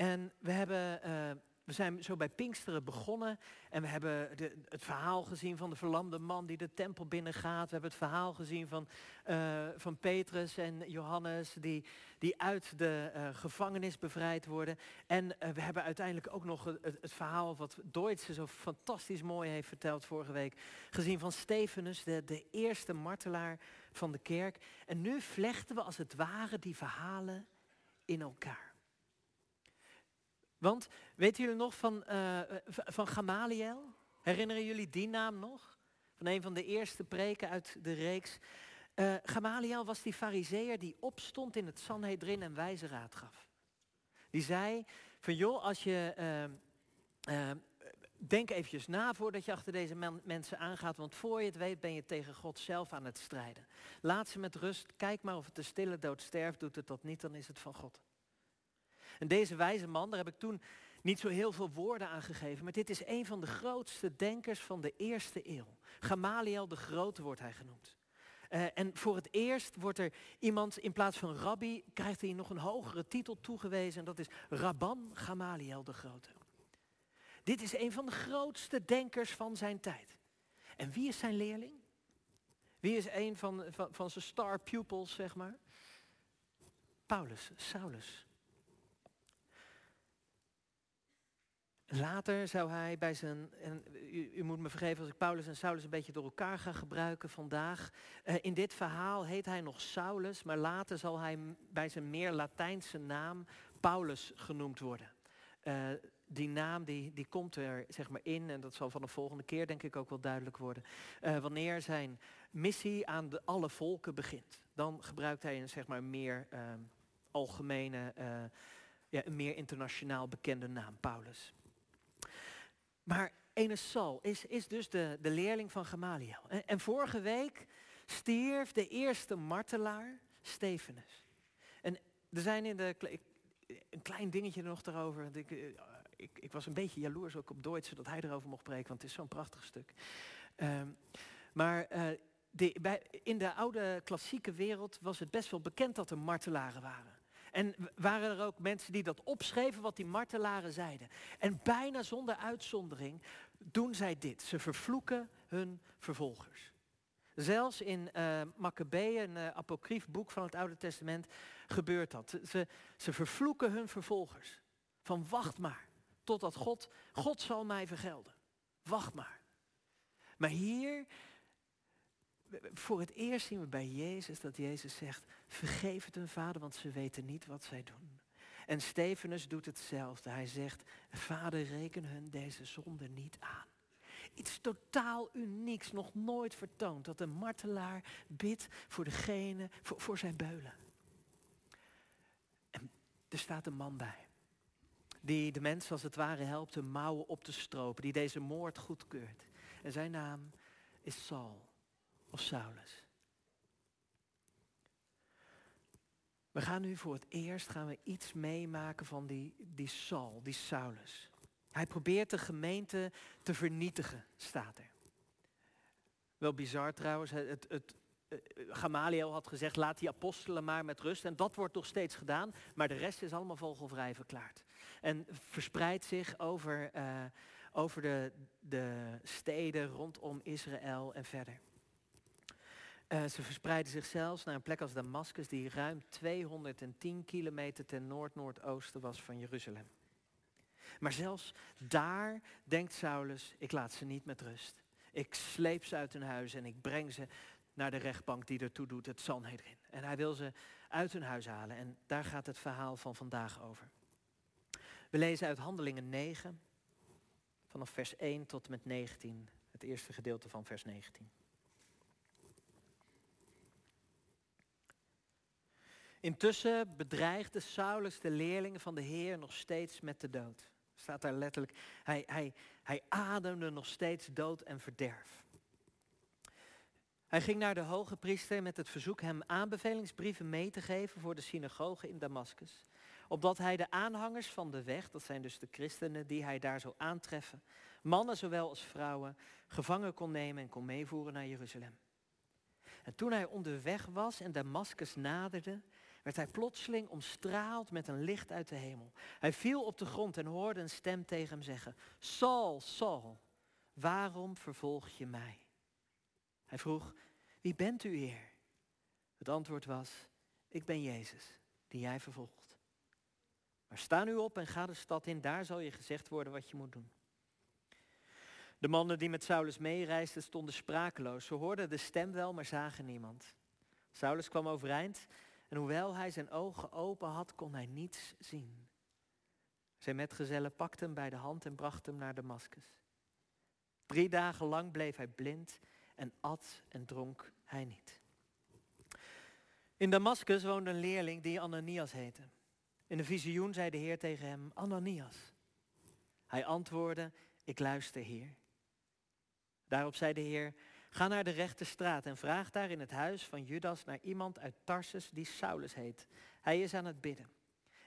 En we hebben eh, we zijn zo bij Pinksteren begonnen en we hebben de, het verhaal gezien van de verlamde man die de tempel binnengaat. We hebben het verhaal gezien van, uh, van Petrus en Johannes die, die uit de uh, gevangenis bevrijd worden. En we hebben uiteindelijk ook nog het, het, verhaal wat Deutsche zo fantastisch mooi heeft verteld vorige week. Gezien van Stefanus, de, de eerste martelaar van de kerk. En nu vlechten we als het ware die verhalen in elkaar. Want weten jullie nog van, uh, van Gamaliel? Herinneren jullie die naam nog? Van een van de eerste preken uit de reeks. Uh, Gamaliel was die fariseer die opstond in het Sanhedrin en wijze raad gaf. Die zei van joh, als je... Uh, denk eventjes na voordat je achter deze men mensen aangaat, want voor je het weet ben je tegen God zelf aan het strijden. Laat ze met rust, kijk maar of het de stille dood sterft, doet het dat niet, dan is het van God. En deze wijze man, daar heb ik toen niet zo heel veel woorden aan gegeven, maar dit is een van de grootste denkers van de eerste eeuw. Gamaliel de Grote wordt hij genoemd. Uh, en voor het eerst wordt er iemand in plaats van rabbi, krijgt hij nog een hogere titel toegewezen en dat is Rabban Gamaliel de Grote. Dit is een van de grootste denkers van zijn tijd. En wie is zijn leerling? Wie is een van, van, van zijn star pupils, zeg maar? Paulus, Saulus. Later zou hij bij zijn, en u, moet me vergeven als ik Paulus en Saulus een beetje door elkaar ga gebruiken vandaag. Uh, in dit verhaal heet hij nog Saulus, maar later zal hij bij zijn meer Latijnse naam Paulus genoemd worden. Uh, die naam die, die komt er zeg maar in, en dat zal van de volgende keer denk ik ook wel duidelijk worden. Uh, wanneer zijn missie aan de, alle volken begint, dan gebruikt hij een zeg maar meer algemene, ja, een meer internationaal bekende naam, Paulus. Maar ene Saul is, is dus de, de leerling van Gamaliel. En, vorige week stierf de eerste martelaar, Stefanus. En er zijn in de, een klein dingetje nog erover. Ik, eh, ik, ik, was een beetje jaloers ook op Deutsche dat hij erover mocht spreken, want het is zo'n prachtig stuk. Um, maar uh, de, bij, in de oude klassieke wereld was het best wel bekend dat er martelaren waren. En waren er ook mensen die dat opschreven wat die martelaren zeiden. En bijna zonder uitzondering doen zij dit. Ze vervloeken hun vervolgers. Zelfs in uh, Maccabeeën, een uh, apocrief boek van het Oude Testament, gebeurt dat. Ze, ze vervloeken hun vervolgers. Van wacht maar, totdat God, God zal mij vergelden. Wacht maar. Maar hier voor het eerst zien we bij Jezus dat Jezus zegt, vergeef het hun vader, want ze weten niet wat zij doen. En Stefanus doet hetzelfde. Hij zegt, vader reken hun deze zonde niet aan. Iets totaal unieks, nog nooit vertoond, dat een martelaar bidt voor degene, voor, voor zijn beulen. En er staat een man bij, die de mensen als het ware helpt hun mouwen op te stropen, die deze moord goedkeurt. En zijn naam is Saul of Saulus. We gaan nu voor het eerst gaan we iets meemaken van die, die Saul, die Saulus. Hij probeert de gemeente te vernietigen, staat er. Wel bizar trouwens, het, het, eh, Gamaliel had gezegd, laat die apostelen maar met rust. En dat wordt nog steeds gedaan, maar de rest is allemaal vogelvrij verklaard. En verspreidt zich over, uh, over de, de steden rondom Israël en verder. Uh, ze verspreidden zich zelfs naar een plek als Damascus, die ruim 210 kilometer ten noord-noordoosten was van Jeruzalem. Maar zelfs daar denkt Saulus, ik laat ze niet met rust. Ik sleep ze uit hun huis en ik breng ze naar de rechtbank die ertoe doet, het Sanhedrin. En hij wil ze uit hun huis halen en daar gaat het verhaal van vandaag over. We lezen uit Handelingen 9, vanaf vers 1 tot en met 19, het eerste gedeelte van vers 19. Intussen bedreigde Saulus de leerlingen van de Heer nog steeds met de dood. Staat daar letterlijk. Hij, hij, hij ademde nog steeds dood en verderf. Hij ging naar de hoge priester met het verzoek hem aanbevelingsbrieven mee te geven voor de synagoge in Damascus. Opdat hij de aanhangers van de weg, dat zijn dus de christenen die hij daar zou aantreffen, mannen zowel als vrouwen, gevangen kon nemen en kon meevoeren naar Jeruzalem. En toen hij onderweg was en Damascus naderde, werd hij plotseling omstraald met een licht uit de hemel. Hij viel op de grond en hoorde een stem tegen hem zeggen, Saul, Saul, waarom vervolg je mij? Hij vroeg, wie bent u, Heer? Het antwoord was, ik ben Jezus, die jij vervolgt. Maar sta nu op en ga de stad in, daar zal je gezegd worden wat je moet doen. De mannen die met Saulus meereisden stonden sprakeloos. Ze hoorden de stem wel, maar zagen niemand. Saulus kwam overeind en hoewel hij zijn ogen open had, kon hij niets zien. Zijn metgezellen pakten hem bij de hand en brachten hem naar Damascus. Drie dagen lang bleef hij blind en at en dronk hij niet. In Damascus woonde een leerling die Ananias heette. In een visioen zei de Heer tegen hem, Ananias. Hij antwoordde, ik luister Heer. Daarop zei de Heer, ga naar de rechte straat en vraag daar in het huis van Judas naar iemand uit Tarsus die Saulus heet. Hij is aan het bidden.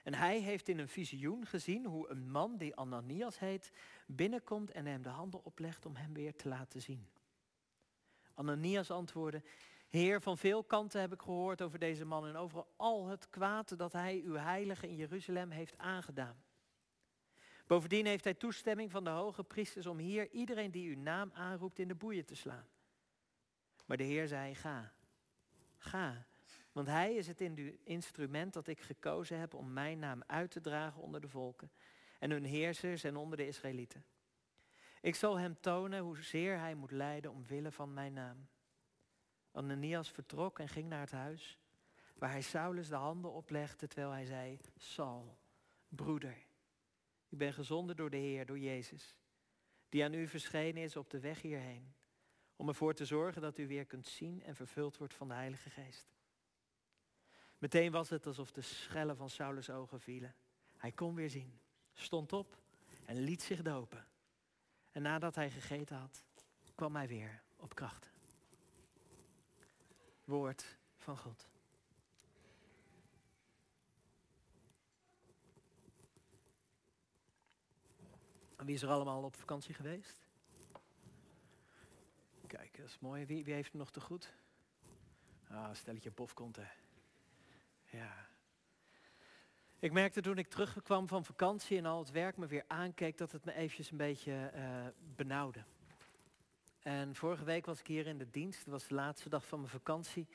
En hij heeft in een visioen gezien hoe een man die Ananias heet binnenkomt en hem de handen oplegt om hem weer te laten zien. Ananias antwoordde, Heer, van veel kanten heb ik gehoord over deze man en over al het kwaad dat hij uw heilige in Jeruzalem heeft aangedaan. Bovendien heeft hij toestemming van de hoge priesters om hier iedereen die uw naam aanroept in de boeien te slaan. Maar de Heer zei, ga, ga, want hij is het instrument dat ik gekozen heb om mijn naam uit te dragen onder de volken en hun heersers en onder de Israëlieten. Ik zal hem tonen hoezeer hij moet lijden omwille van mijn naam. Ananias vertrok en ging naar het huis, waar hij Saulus de handen oplegde terwijl hij zei, Saul, broeder, ik ben gezonden door de Heer, door Jezus, die aan u verschenen is op de weg hierheen, om ervoor te zorgen dat u weer kunt zien en vervuld wordt van de Heilige Geest. Meteen was het alsof de schellen van Saulus ogen vielen. Hij kon weer zien, stond op en liet zich dopen. En nadat hij gegeten had, kwam hij weer op krachten. Woord van God. Wie is er allemaal op vakantie geweest? Kijk, dat is mooi. Wie, wie heeft het nog te goed? Ah, stelletje bof komt hè. Ja. Ik merkte toen ik terugkwam van vakantie en al het werk me weer aankeek, dat het me eventjes een beetje uh, benauwde. En vorige week was ik hier in de dienst, het was de laatste dag van mijn vakantie.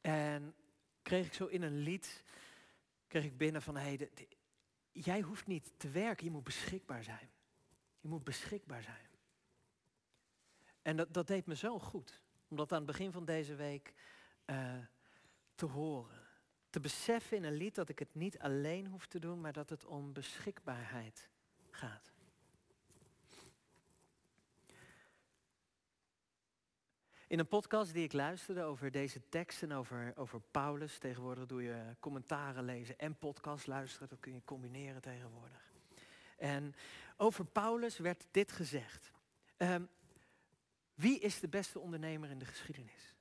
En kreeg ik zo in een lied, kreeg ik binnen van, hey, jij hoeft niet te werken, je moet beschikbaar zijn. Je moet beschikbaar zijn. En dat, deed me zo goed, om dat aan het begin van deze week uh, te horen. Te beseffen in een lied dat ik het niet alleen hoef te doen, maar dat het om beschikbaarheid gaat. In een podcast die ik luisterde over deze teksten, over, over Paulus, tegenwoordig doe je commentaren lezen en podcast luisteren, dat kun je combineren tegenwoordig. En over Paulus werd dit gezegd. Um, wie is de beste ondernemer in de geschiedenis?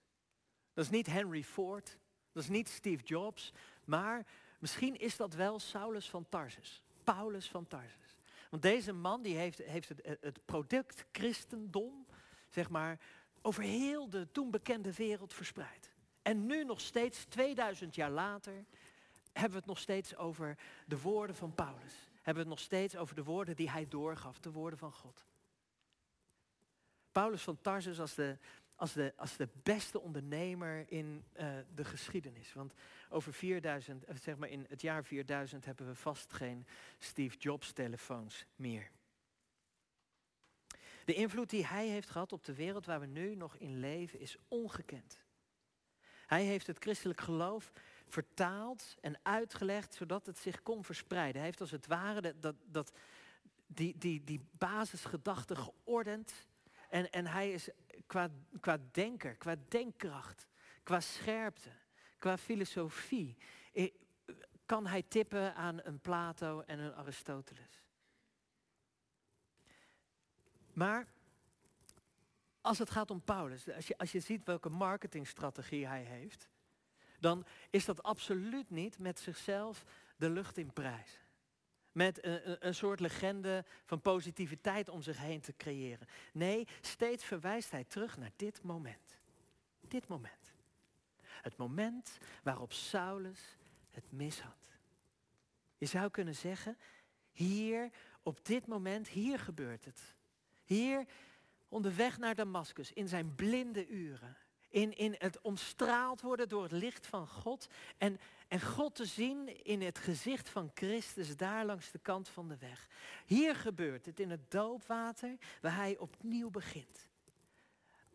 Dat is niet Henry Ford, dat is niet Steve Jobs, maar misschien is dat wel Saulus van Tarsus. Paulus van Tarsus. Want deze man die heeft, heeft het, het product christendom, zeg maar, over heel de toen bekende wereld verspreid. En nu nog steeds, 2000 jaar later, hebben we het nog steeds over de woorden van Paulus. Hebben we het nog steeds over de woorden die hij doorgaf, de woorden van God. Paulus van Tarsus als de, als de, als de beste ondernemer in uh, de geschiedenis. Want over 4000, eh, zeg maar in het jaar 4000 hebben we vast geen Steve Jobs telefoons meer. De invloed die hij heeft gehad op de wereld waar we nu nog in leven is ongekend. Hij heeft het christelijk geloof vertaald en uitgelegd zodat het zich kon verspreiden. Hij heeft als het ware dat, dat, die, die, die basisgedachte geordend. En, en hij is qua, qua denker, qua denkkracht, qua scherpte, qua filosofie, eh, kan hij tippen aan een Plato en een Aristoteles. Maar als het gaat om Paulus, als je, als je ziet welke marketingstrategie hij heeft, dan is dat absoluut niet met zichzelf de lucht in prijs. Met een, een, soort legende van positiviteit om zich heen te creëren. Nee, steeds verwijst hij terug naar dit moment. Dit moment. Het moment waarop Saulus het mis had. Je zou kunnen zeggen, hier, op dit moment, hier gebeurt het. Hier, onderweg naar Damascus, in zijn blinde uren. In, in het omstraald worden door het licht van God. En, en God te zien in het gezicht van Christus daar langs de kant van de weg. Hier gebeurt het in het doopwater waar hij opnieuw begint.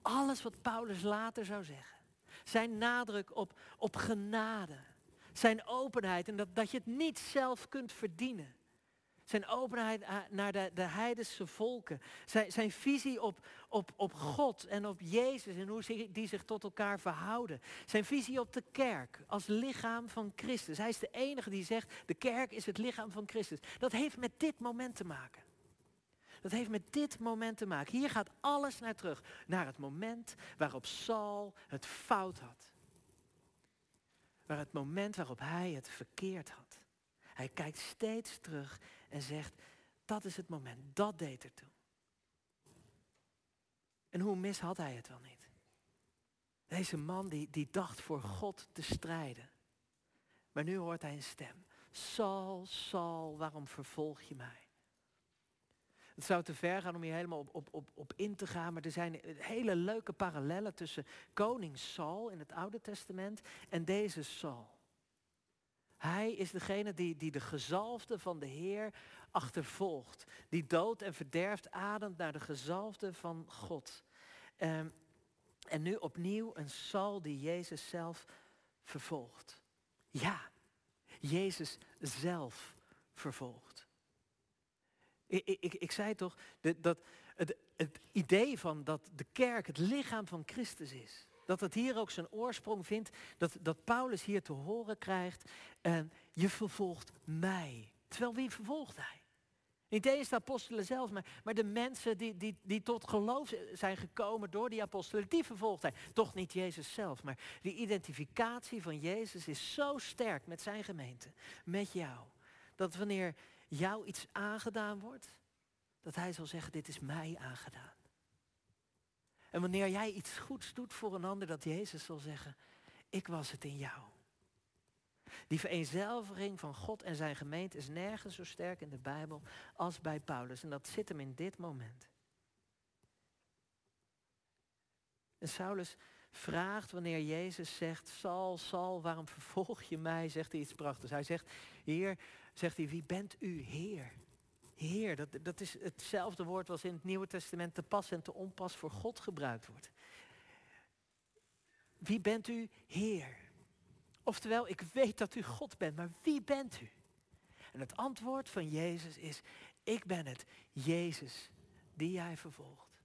Alles wat Paulus later zou zeggen. Zijn nadruk op, op genade. Zijn openheid en dat, dat je het niet zelf kunt verdienen. Zijn openheid naar de, de heidense volken. Zijn, zijn visie op, op, op God en op Jezus en hoe die zich tot elkaar verhouden. Zijn visie op de kerk als lichaam van Christus. Hij is de enige die zegt, de kerk is het lichaam van Christus. Dat heeft met dit moment te maken. Dat heeft met dit moment te maken. Hier gaat alles naar terug. Naar het moment waarop Saul het fout had. Waar het moment waarop hij het verkeerd had. Hij kijkt steeds terug en zegt, dat is het moment, dat deed er toe. En hoe mis had hij het wel niet? Deze man die, die dacht voor God te strijden. Maar nu hoort hij een stem. Saul, Saul, waarom vervolg je mij? Het zou te ver gaan om hier helemaal op, op, op, op in te gaan, maar er zijn hele leuke parallellen tussen koning Saul in het Oude Testament en deze Saul. Hij is degene die, die de gezalfde van de Heer achtervolgt. Die dood en verderft ademt naar de gezalfde van God. Um, en nu opnieuw een Saul die Jezus zelf vervolgt. Ja, Jezus zelf vervolgt. Ik, ik, ik zei toch dat het, het idee van dat de kerk het lichaam van Christus is. Dat het hier ook zijn oorsprong vindt. Dat, dat Paulus hier te horen krijgt. En je vervolgt mij. Terwijl wie vervolgt hij? Niet eens de apostelen zelf, maar, maar de mensen die, die, die tot geloof zijn gekomen door die apostelen, die vervolgt hij. Toch niet Jezus zelf, maar die identificatie van Jezus is zo sterk met zijn gemeente, met jou. Dat wanneer jou iets aangedaan wordt, dat hij zal zeggen, dit is mij aangedaan. En wanneer jij iets goeds doet voor een ander, dat Jezus zal zeggen, ik was het in jou. Die vereenzelviging van God en zijn gemeente is nergens zo sterk in de Bijbel als bij Paulus. En dat zit hem in dit moment. En Saulus vraagt wanneer Jezus zegt, Sal, Sal, waarom vervolg je mij? Zegt hij iets prachtigs. Hij zegt, Heer, zegt hij, wie bent u, Heer? Heer, dat, dat is hetzelfde woord als in het Nieuwe Testament te pas en te onpas voor God gebruikt wordt. Wie bent u, Heer? Oftewel, ik weet dat u God bent, maar wie bent u? En het antwoord van Jezus is, ik ben het, Jezus, die jij vervolgt.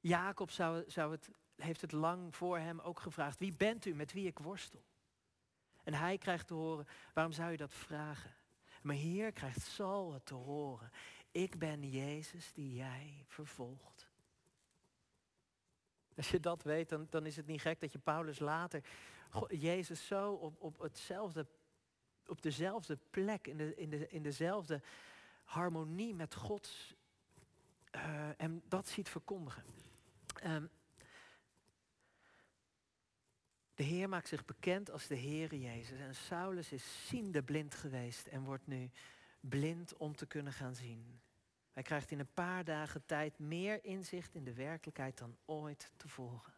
Jacob zou, zou het, heeft het lang voor hem ook gevraagd, wie bent u met wie ik worstel? En hij krijgt te horen, waarom zou je dat vragen? Maar hier krijgt Saul het te horen. Ik ben Jezus die jij vervolgt. Als je dat weet, dan, dan is het niet gek dat je Paulus later Jezus zo op, op, hetzelfde, op dezelfde plek, in, de, in, de, in dezelfde harmonie met God uh, en dat ziet verkondigen. Um, de Heer maakt zich bekend als de Heere Jezus. En Saulus is ziende blind geweest en wordt nu blind om te kunnen gaan zien. Hij krijgt in een paar dagen tijd meer inzicht in de werkelijkheid dan ooit tevoren.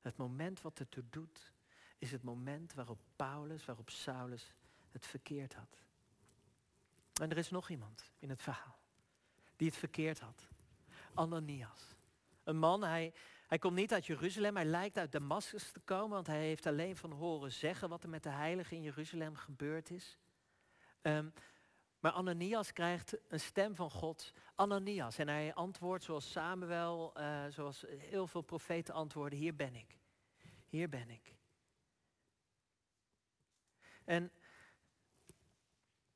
Het moment wat ertoe doet, is het moment waarop Paulus, waarop Saulus het verkeerd had. En er is nog iemand in het verhaal die het verkeerd had. Ananias. Een man, hij, hij komt niet uit Jeruzalem, hij lijkt uit Damascus te komen, want hij heeft alleen van horen zeggen wat er met de heiligen in Jeruzalem gebeurd is. Um, maar Ananias krijgt een stem van God, Ananias. En hij antwoordt zoals Samuel, uh, zoals heel veel profeten antwoorden, hier ben ik. Hier ben ik. En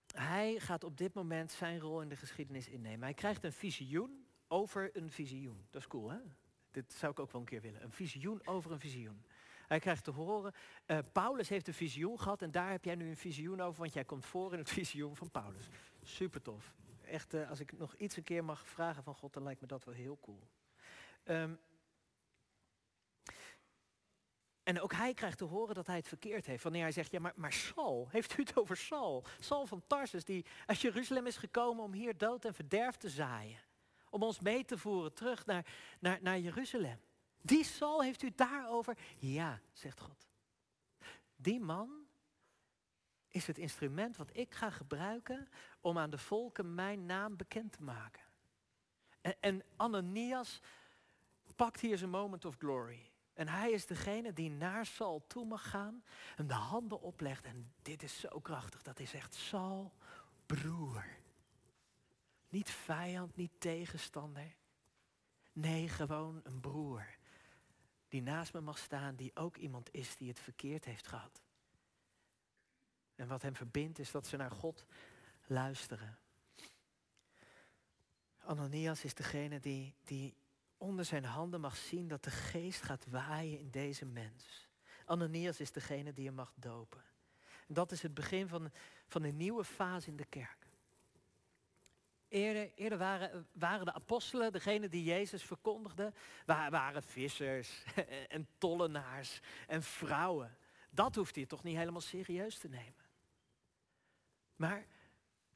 hij gaat op dit moment zijn rol in de geschiedenis innemen. Hij krijgt een visioen over een visioen. Dat is cool, hè? Dit zou ik ook wel een keer willen. Een visioen over een visioen. Hij krijgt te horen, uh, Paulus heeft een visioen gehad en daar heb jij nu een visioen over, want jij komt voor in het visioen van Paulus. Super tof. Echt, uh, als ik nog iets een keer mag vragen van God, dan lijkt me dat wel heel cool. Um, En ook hij krijgt te horen dat hij het verkeerd heeft. Wanneer hij zegt, ja maar, maar Saul, heeft u het over Saul? Saul van Tarsus, die uit Jeruzalem is gekomen om hier dood en verderf te zaaien. Om ons mee te voeren terug naar, naar, naar Jeruzalem. Die Saul heeft u daarover? Ja, zegt God. Die man is het instrument wat ik ga gebruiken om aan de volken mijn naam bekend te maken. En, en Ananias pakt hier zijn moment of glory. En hij is degene die naar Saul toe mag gaan, en de handen oplegt. En dit is zo krachtig, dat hij zegt, Saul, broer. Niet vijand, niet tegenstander. Nee, gewoon een broer. Die naast me mag staan, die ook iemand is die het verkeerd heeft gehad. En wat hem verbindt is dat ze naar God luisteren. Ananias is degene die, die onder zijn handen mag zien dat de geest gaat waaien in deze mens. Ananias is degene die je mag dopen. En dat is het begin van, van een nieuwe fase in de kerk. Eerder, waren, waren de apostelen, degene die Jezus verkondigden, waren vissers en tollenaars en vrouwen. Dat hoeft hij toch niet helemaal serieus te nemen. Maar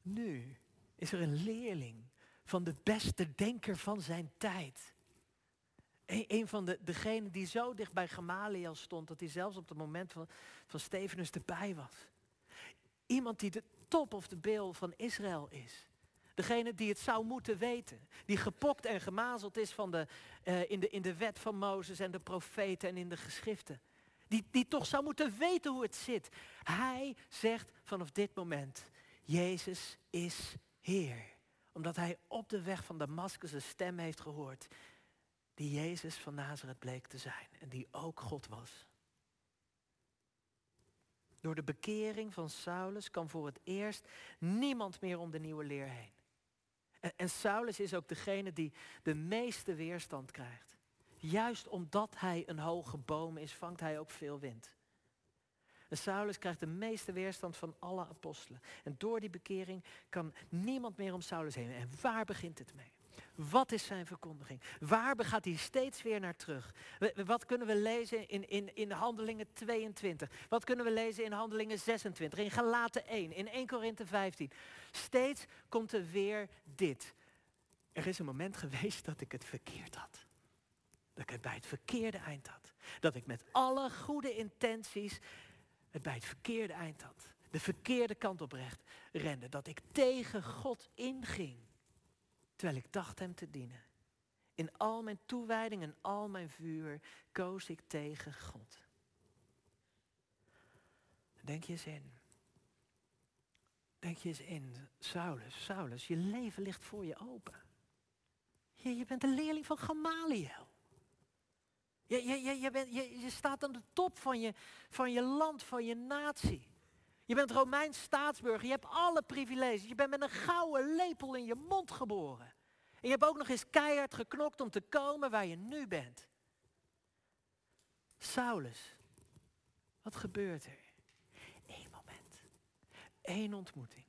nu is er een leerling van de beste denker van zijn tijd. Een, van de, degenen die zo dicht bij Gamaliel stond, dat hij zelfs op het moment van, van Stefanus erbij was. Iemand die de top of de bil van Israël is. Degene die het zou moeten weten. Die gepokt en gemazeld is van de, uh, in, de, in de wet van Mozes en de profeten en in de geschriften. Die, die toch zou moeten weten hoe het zit. Hij zegt vanaf dit moment, Jezus is Heer. Omdat hij op de weg van Damascus een stem heeft gehoord die Jezus van Nazareth bleek te zijn en die ook God was. Door de bekering van Saulus kan voor het eerst niemand meer om de nieuwe leer heen. En, Saulus is ook degene die de meeste weerstand krijgt. Juist omdat hij een hoge boom is, vangt hij ook veel wind. En Saulus krijgt de meeste weerstand van alle apostelen. En door die bekering kan niemand meer om Saulus heen. En waar begint het mee? Wat is zijn verkondiging? Waar gaat hij steeds weer naar terug? Wat kunnen we lezen in, in, in Handelingen 22? Wat kunnen we lezen in Handelingen 26? In Galaten 1? In 1 Korinthe 15? Steeds komt er weer dit. Er is een moment geweest dat ik het verkeerd had. Dat ik het bij het verkeerde eind had. Dat ik met alle goede intenties het bij het verkeerde eind had. De verkeerde kant op recht rende. Dat ik tegen God inging terwijl ik dacht hem te dienen. In al mijn toewijding en al mijn vuur koos ik tegen God. Denk je eens in. Denk je eens in, Saulus, Saulus, je leven ligt voor je open. Je, je bent een leerling van Gamaliel. Je, je, je, je, bent, je, je staat aan de top van je, van je land, van je natie. Je bent Romeins staatsburger, je hebt alle privileges. Je bent met een gouden lepel in je mond geboren. En je hebt ook nog eens keihard geknokt om te komen waar je nu bent. Saulus, wat gebeurt er? Eén moment. Eén ontmoeting.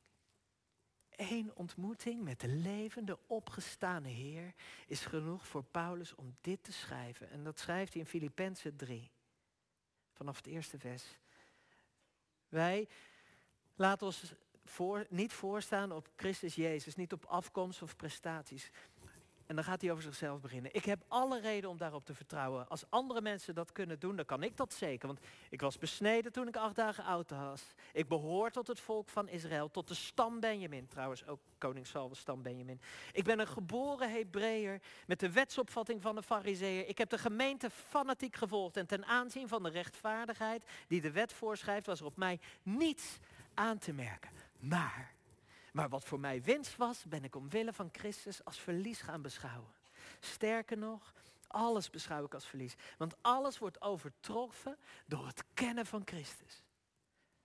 Eén ontmoeting met de levende, opgestane Heer is genoeg voor Paulus om dit te schrijven. En dat schrijft hij in Filippenzen 3, vanaf het eerste vers. Wij laten ons voor, niet voorstaan op Christus Jezus, niet op afkomst of prestaties. En dan gaat hij over zichzelf beginnen. Ik heb alle reden om daarop te vertrouwen. Als andere mensen dat kunnen doen, dan kan ik dat zeker. Want ik was besneden toen ik acht dagen oud was. Ik behoor tot het volk van Israël, tot de stam Benjamin. Trouwens, ook koning Saul stam Benjamin. Ik ben een geboren Hebreeër met de wetsopvatting van de fariseeër. Ik heb de gemeente fanatiek gevolgd. En ten aanzien van de rechtvaardigheid die de wet voorschrijft, was er op mij niets aan te merken. Maar, maar wat voor mij winst was, ben ik omwille van Christus als verlies gaan beschouwen. Sterker nog, alles beschouw ik als verlies. Want alles wordt overtroffen door het kennen van Christus.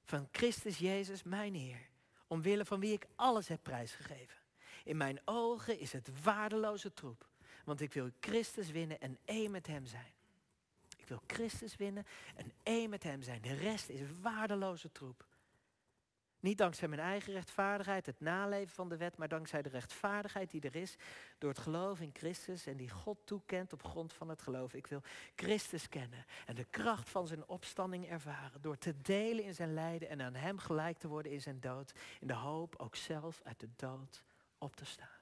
Van Christus Jezus, mijn Heer. Omwille van wie ik alles heb prijsgegeven. In mijn ogen is het waardeloze troep. Want ik wil Christus winnen en één met Hem zijn. Ik wil Christus winnen en één met Hem zijn. De rest is waardeloze troep. Niet dankzij mijn eigen rechtvaardigheid, het naleven van de wet, maar dankzij de rechtvaardigheid die er is door het geloof in Christus en die God toekent op grond van het geloof. Ik wil Christus kennen en de kracht van zijn opstanding ervaren door te delen in zijn lijden en aan hem gelijk te worden in zijn dood, in de hoop ook zelf uit de dood op te staan.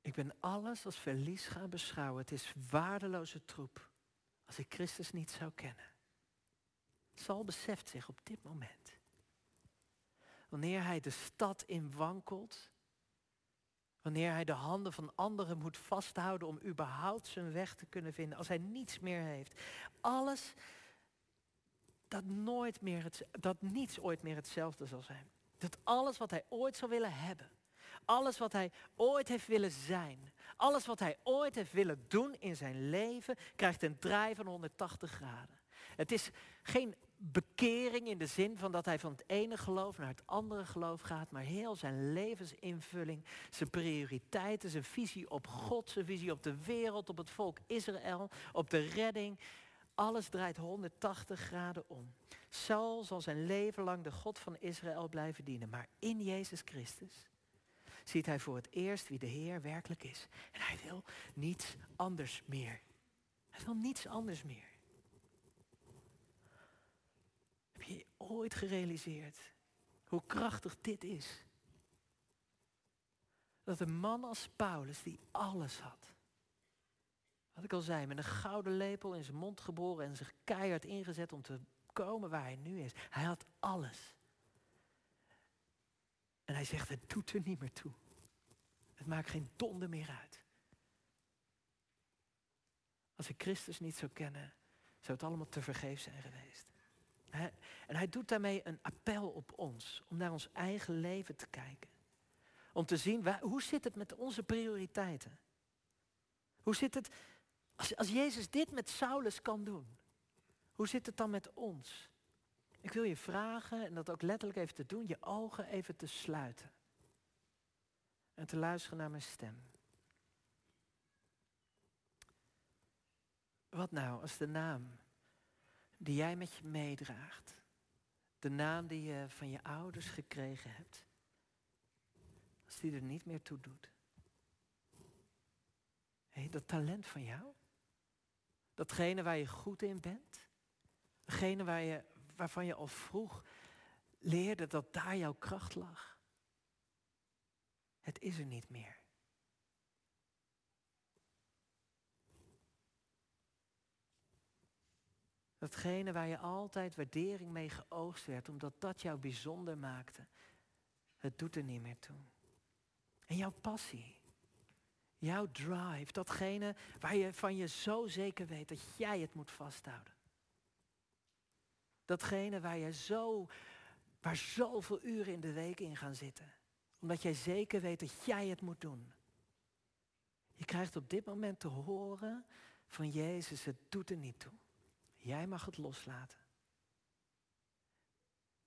Ik ben alles als verlies gaan beschouwen. Het is waardeloze troep als ik Christus niet zou kennen. Saul beseft zich op dit moment. Wanneer hij de stad in wankelt, wanneer hij de handen van anderen moet vasthouden om überhaupt zijn weg te kunnen vinden, als hij niets meer heeft. Alles dat, nooit meer het, dat niets ooit meer hetzelfde zal zijn. Dat alles wat hij ooit zou willen hebben, alles wat hij ooit heeft willen zijn, alles wat hij ooit heeft willen doen in zijn leven, krijgt een draai van 180 graden. Het is geen bekering in de zin van dat hij van het ene geloof naar het andere geloof gaat, maar heel zijn levensinvulling, zijn prioriteiten, zijn visie op God, zijn visie op de wereld, op het volk Israël, op de redding. Alles draait 180 graden om. Saul zal zijn leven lang de God van Israël blijven dienen, maar in Jezus Christus ziet hij voor het eerst wie de Heer werkelijk is. En hij wil niets anders meer. Hij wil niets anders meer. Je ooit gerealiseerd hoe krachtig dit is? Dat een man als Paulus, die alles had. Wat ik al zei, met een gouden lepel in zijn mond geboren en zich keihard ingezet om te komen waar hij nu is. Hij had alles. En hij zegt, het doet er niet meer toe. Het maakt geen donder meer uit. Als ik Christus niet zou kennen, zou het allemaal te vergeef zijn geweest. En hij doet daarmee een appel op ons, om naar ons eigen leven te kijken. Om te zien, hoe zit het met onze prioriteiten? Hoe zit het, als, als Jezus dit met Saulus kan doen, hoe zit het dan met ons? Ik wil je vragen, en dat ook letterlijk even te doen, je ogen even te sluiten. En te luisteren naar mijn stem. Wat nou als de naam die jij met je meedraagt, de naam die je van je ouders gekregen hebt, als die er niet meer toe doet? Hey, dat talent van jou, datgene waar je goed in bent, degene waar je, waarvan je al vroeg leerde dat daar jouw kracht lag. Het is er niet meer. Datgene waar je altijd waardering mee geoogst werd, omdat dat jou bijzonder maakte, het doet er niet meer toe. En jouw passie, jouw drive, datgene waar je van je zo zeker weet dat jij het moet vasthouden. Datgene waar je zo, waar zoveel uren in de week in gaan zitten. Omdat jij zeker weet dat jij het moet doen. Je krijgt op dit moment te horen van Jezus, het doet er niet toe. Jij mag het loslaten.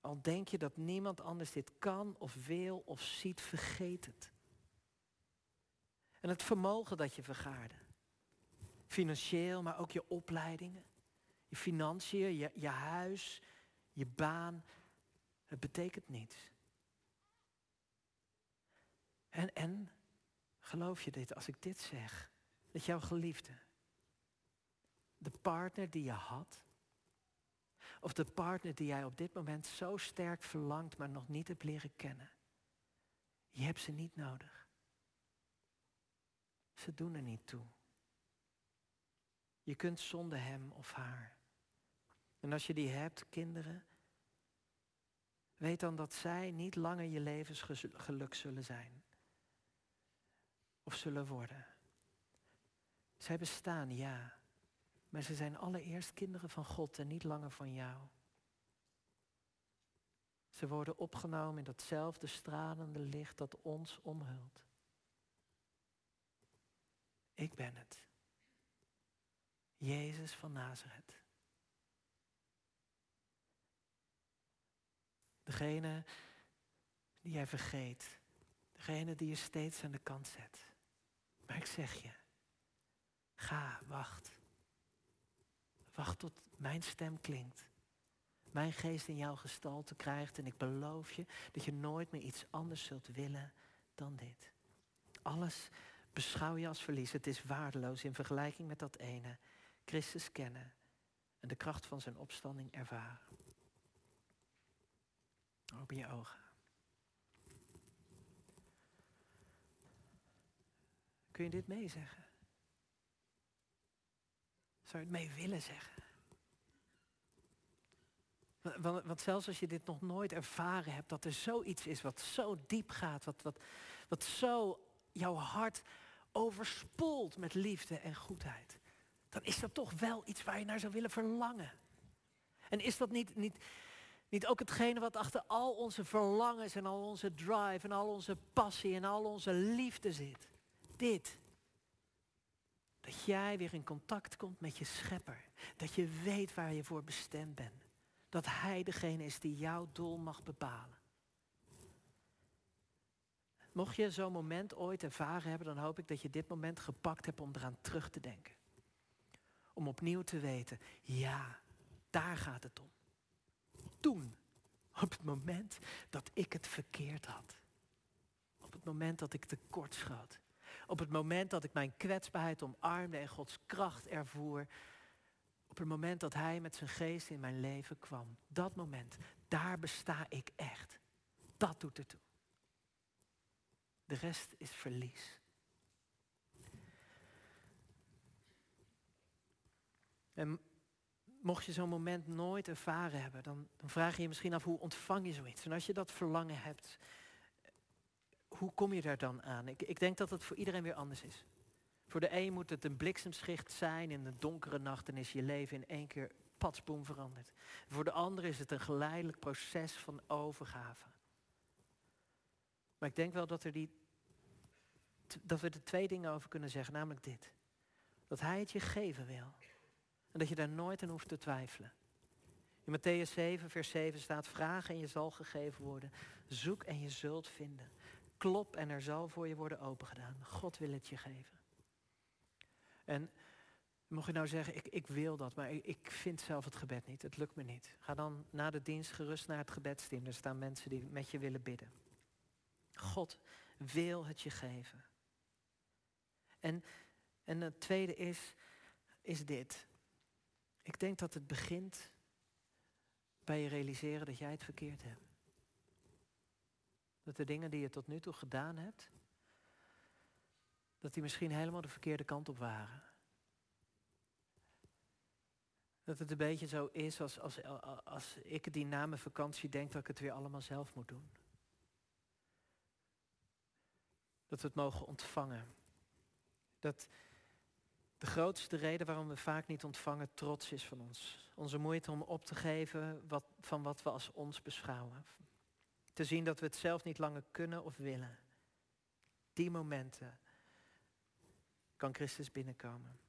Al denk je dat niemand anders dit kan of wil of ziet, vergeet het. En het vermogen dat je vergaarde. Financieel, maar ook je opleidingen. Je financiën, je, je huis, je baan. Het betekent niets. En, en, geloof je dit als ik dit zeg? Dat jouw geliefde, de partner die je had, of de partner die jij op dit moment zo sterk verlangt, maar nog niet hebt leren kennen, je hebt ze niet nodig. Ze doen er niet toe. Je kunt zonder hem of haar. En als je die hebt, kinderen, weet dan dat zij niet langer je levensgeluk zullen zijn. Of zullen worden. Zij bestaan, ja. Maar ze zijn allereerst kinderen van God en niet langer van jou. Ze worden opgenomen in datzelfde stralende licht dat ons omhult. Ik ben het. Jezus van Nazareth. Degene die jij vergeet. Degene die je steeds aan de kant zet. Maar ik zeg je, ga, wacht. Wacht tot mijn stem klinkt. Mijn geest in jouw gestalte krijgt en ik beloof je dat je nooit meer iets anders zult willen dan dit. Alles beschouw je als verlies. Het is waardeloos in vergelijking met dat ene. Christus kennen en de kracht van zijn opstanding ervaren. Open je ogen. Kun je dit meezeggen? Zou je het mee willen zeggen? Want, want, zelfs als je dit nog nooit ervaren hebt, dat er zoiets is wat zo diep gaat, wat, wat, wat zo jouw hart overspoelt met liefde en goedheid, dan is dat toch wel iets waar je naar zou willen verlangen. En is dat niet, niet, niet ook hetgene wat achter al onze verlangens en al onze drive en al onze passie en al onze liefde zit? Dit. Dat jij weer in contact komt met je schepper. Dat je weet waar je voor bestemd bent. Dat hij degene is die jouw doel mag bepalen. Mocht je zo'n moment ooit ervaren hebben, dan hoop ik dat je dit moment gepakt hebt om eraan terug te denken. Om opnieuw te weten, ja, daar gaat het om. Toen, op het moment dat ik het verkeerd had. Op het moment dat ik tekort schoot. Op het moment dat ik mijn kwetsbaarheid omarmde en Gods kracht ervoer. Op het moment dat Hij met zijn geest in mijn leven kwam. Dat moment, daar besta ik echt. Dat doet ertoe. De rest is verlies. En mocht je zo'n moment nooit ervaren hebben, dan, vraag je je misschien af hoe ontvang je zoiets. En als je dat verlangen hebt, hoe kom je daar dan aan? Ik, ik denk dat het voor iedereen weer anders is. Voor de een moet het een bliksemschicht zijn in een donkere nacht en is je leven in één keer patsboom veranderd. Voor de ander is het een geleidelijk proces van overgave. Maar ik denk wel dat, er die, dat we er twee dingen over kunnen zeggen, namelijk dit. Dat hij het je geven wil. En dat je daar nooit aan hoeft te twijfelen. In Matthäus 7, vers 7 staat: Vraag en je zal gegeven worden. Zoek en je zult vinden. Klop en er zal voor je worden opengedaan. God wil het je geven. En mocht je nou zeggen, ik, ik wil dat, maar ik, vind zelf het gebed niet. Het lukt me niet. Ga dan na de dienst gerust naar het gebedsteam. Er staan mensen die met je willen bidden. God wil het je geven. En, en het tweede is, is dit. Ik denk dat het begint bij je realiseren dat jij het verkeerd hebt. Dat de dingen die je tot nu toe gedaan hebt, dat die misschien helemaal de verkeerde kant op waren. Dat het een beetje zo is als, als, als ik die na mijn vakantie denk dat ik het weer allemaal zelf moet doen. Dat we het mogen ontvangen. Dat de grootste reden waarom we vaak niet ontvangen trots is van ons. Onze moeite om op te geven wat, van wat we als ons beschouwen. Te zien dat we het zelf niet langer kunnen of willen. Die momenten kan Christus binnenkomen.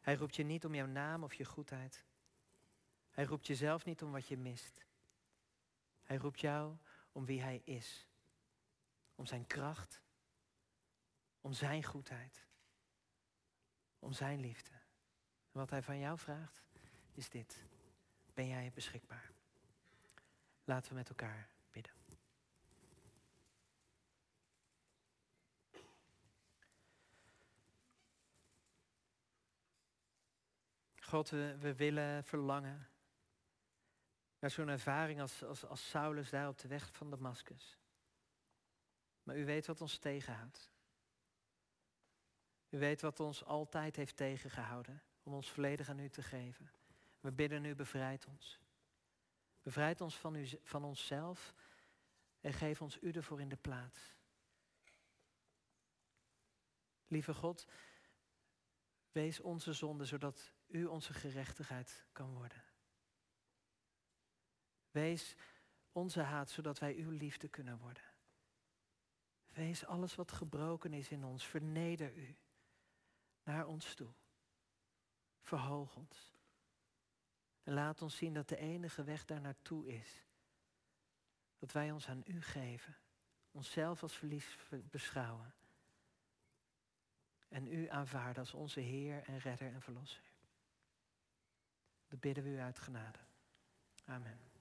Hij roept je niet om jouw naam of je goedheid. Hij roept jezelf niet om wat je mist. Hij roept jou om wie hij is. Om zijn kracht. Om zijn goedheid. Om zijn liefde. En wat hij van jou vraagt is dit. Ben jij beschikbaar? Laten we met elkaar bidden. God, we, we willen verlangen naar zo'n ervaring als, als, als Saulus daar op de weg van Damascus. Maar u weet wat ons tegenhoudt. U weet wat ons altijd heeft tegengehouden om ons volledig aan u te geven. We bidden u, bevrijd ons. Bevrijd ons van, u, van onszelf en geef ons u ervoor in de plaats. Lieve God, wees onze zonde zodat u onze gerechtigheid kan worden. Wees onze haat zodat wij uw liefde kunnen worden. Wees alles wat gebroken is in ons, verneder u naar ons toe. Verhoog ons. En laat ons zien dat de enige weg daar naartoe is. Dat wij ons aan u geven. Onszelf als verlies beschouwen. En u aanvaarden als onze Heer en Redder en Verlosser. Dat bidden we u uit genade. Amen.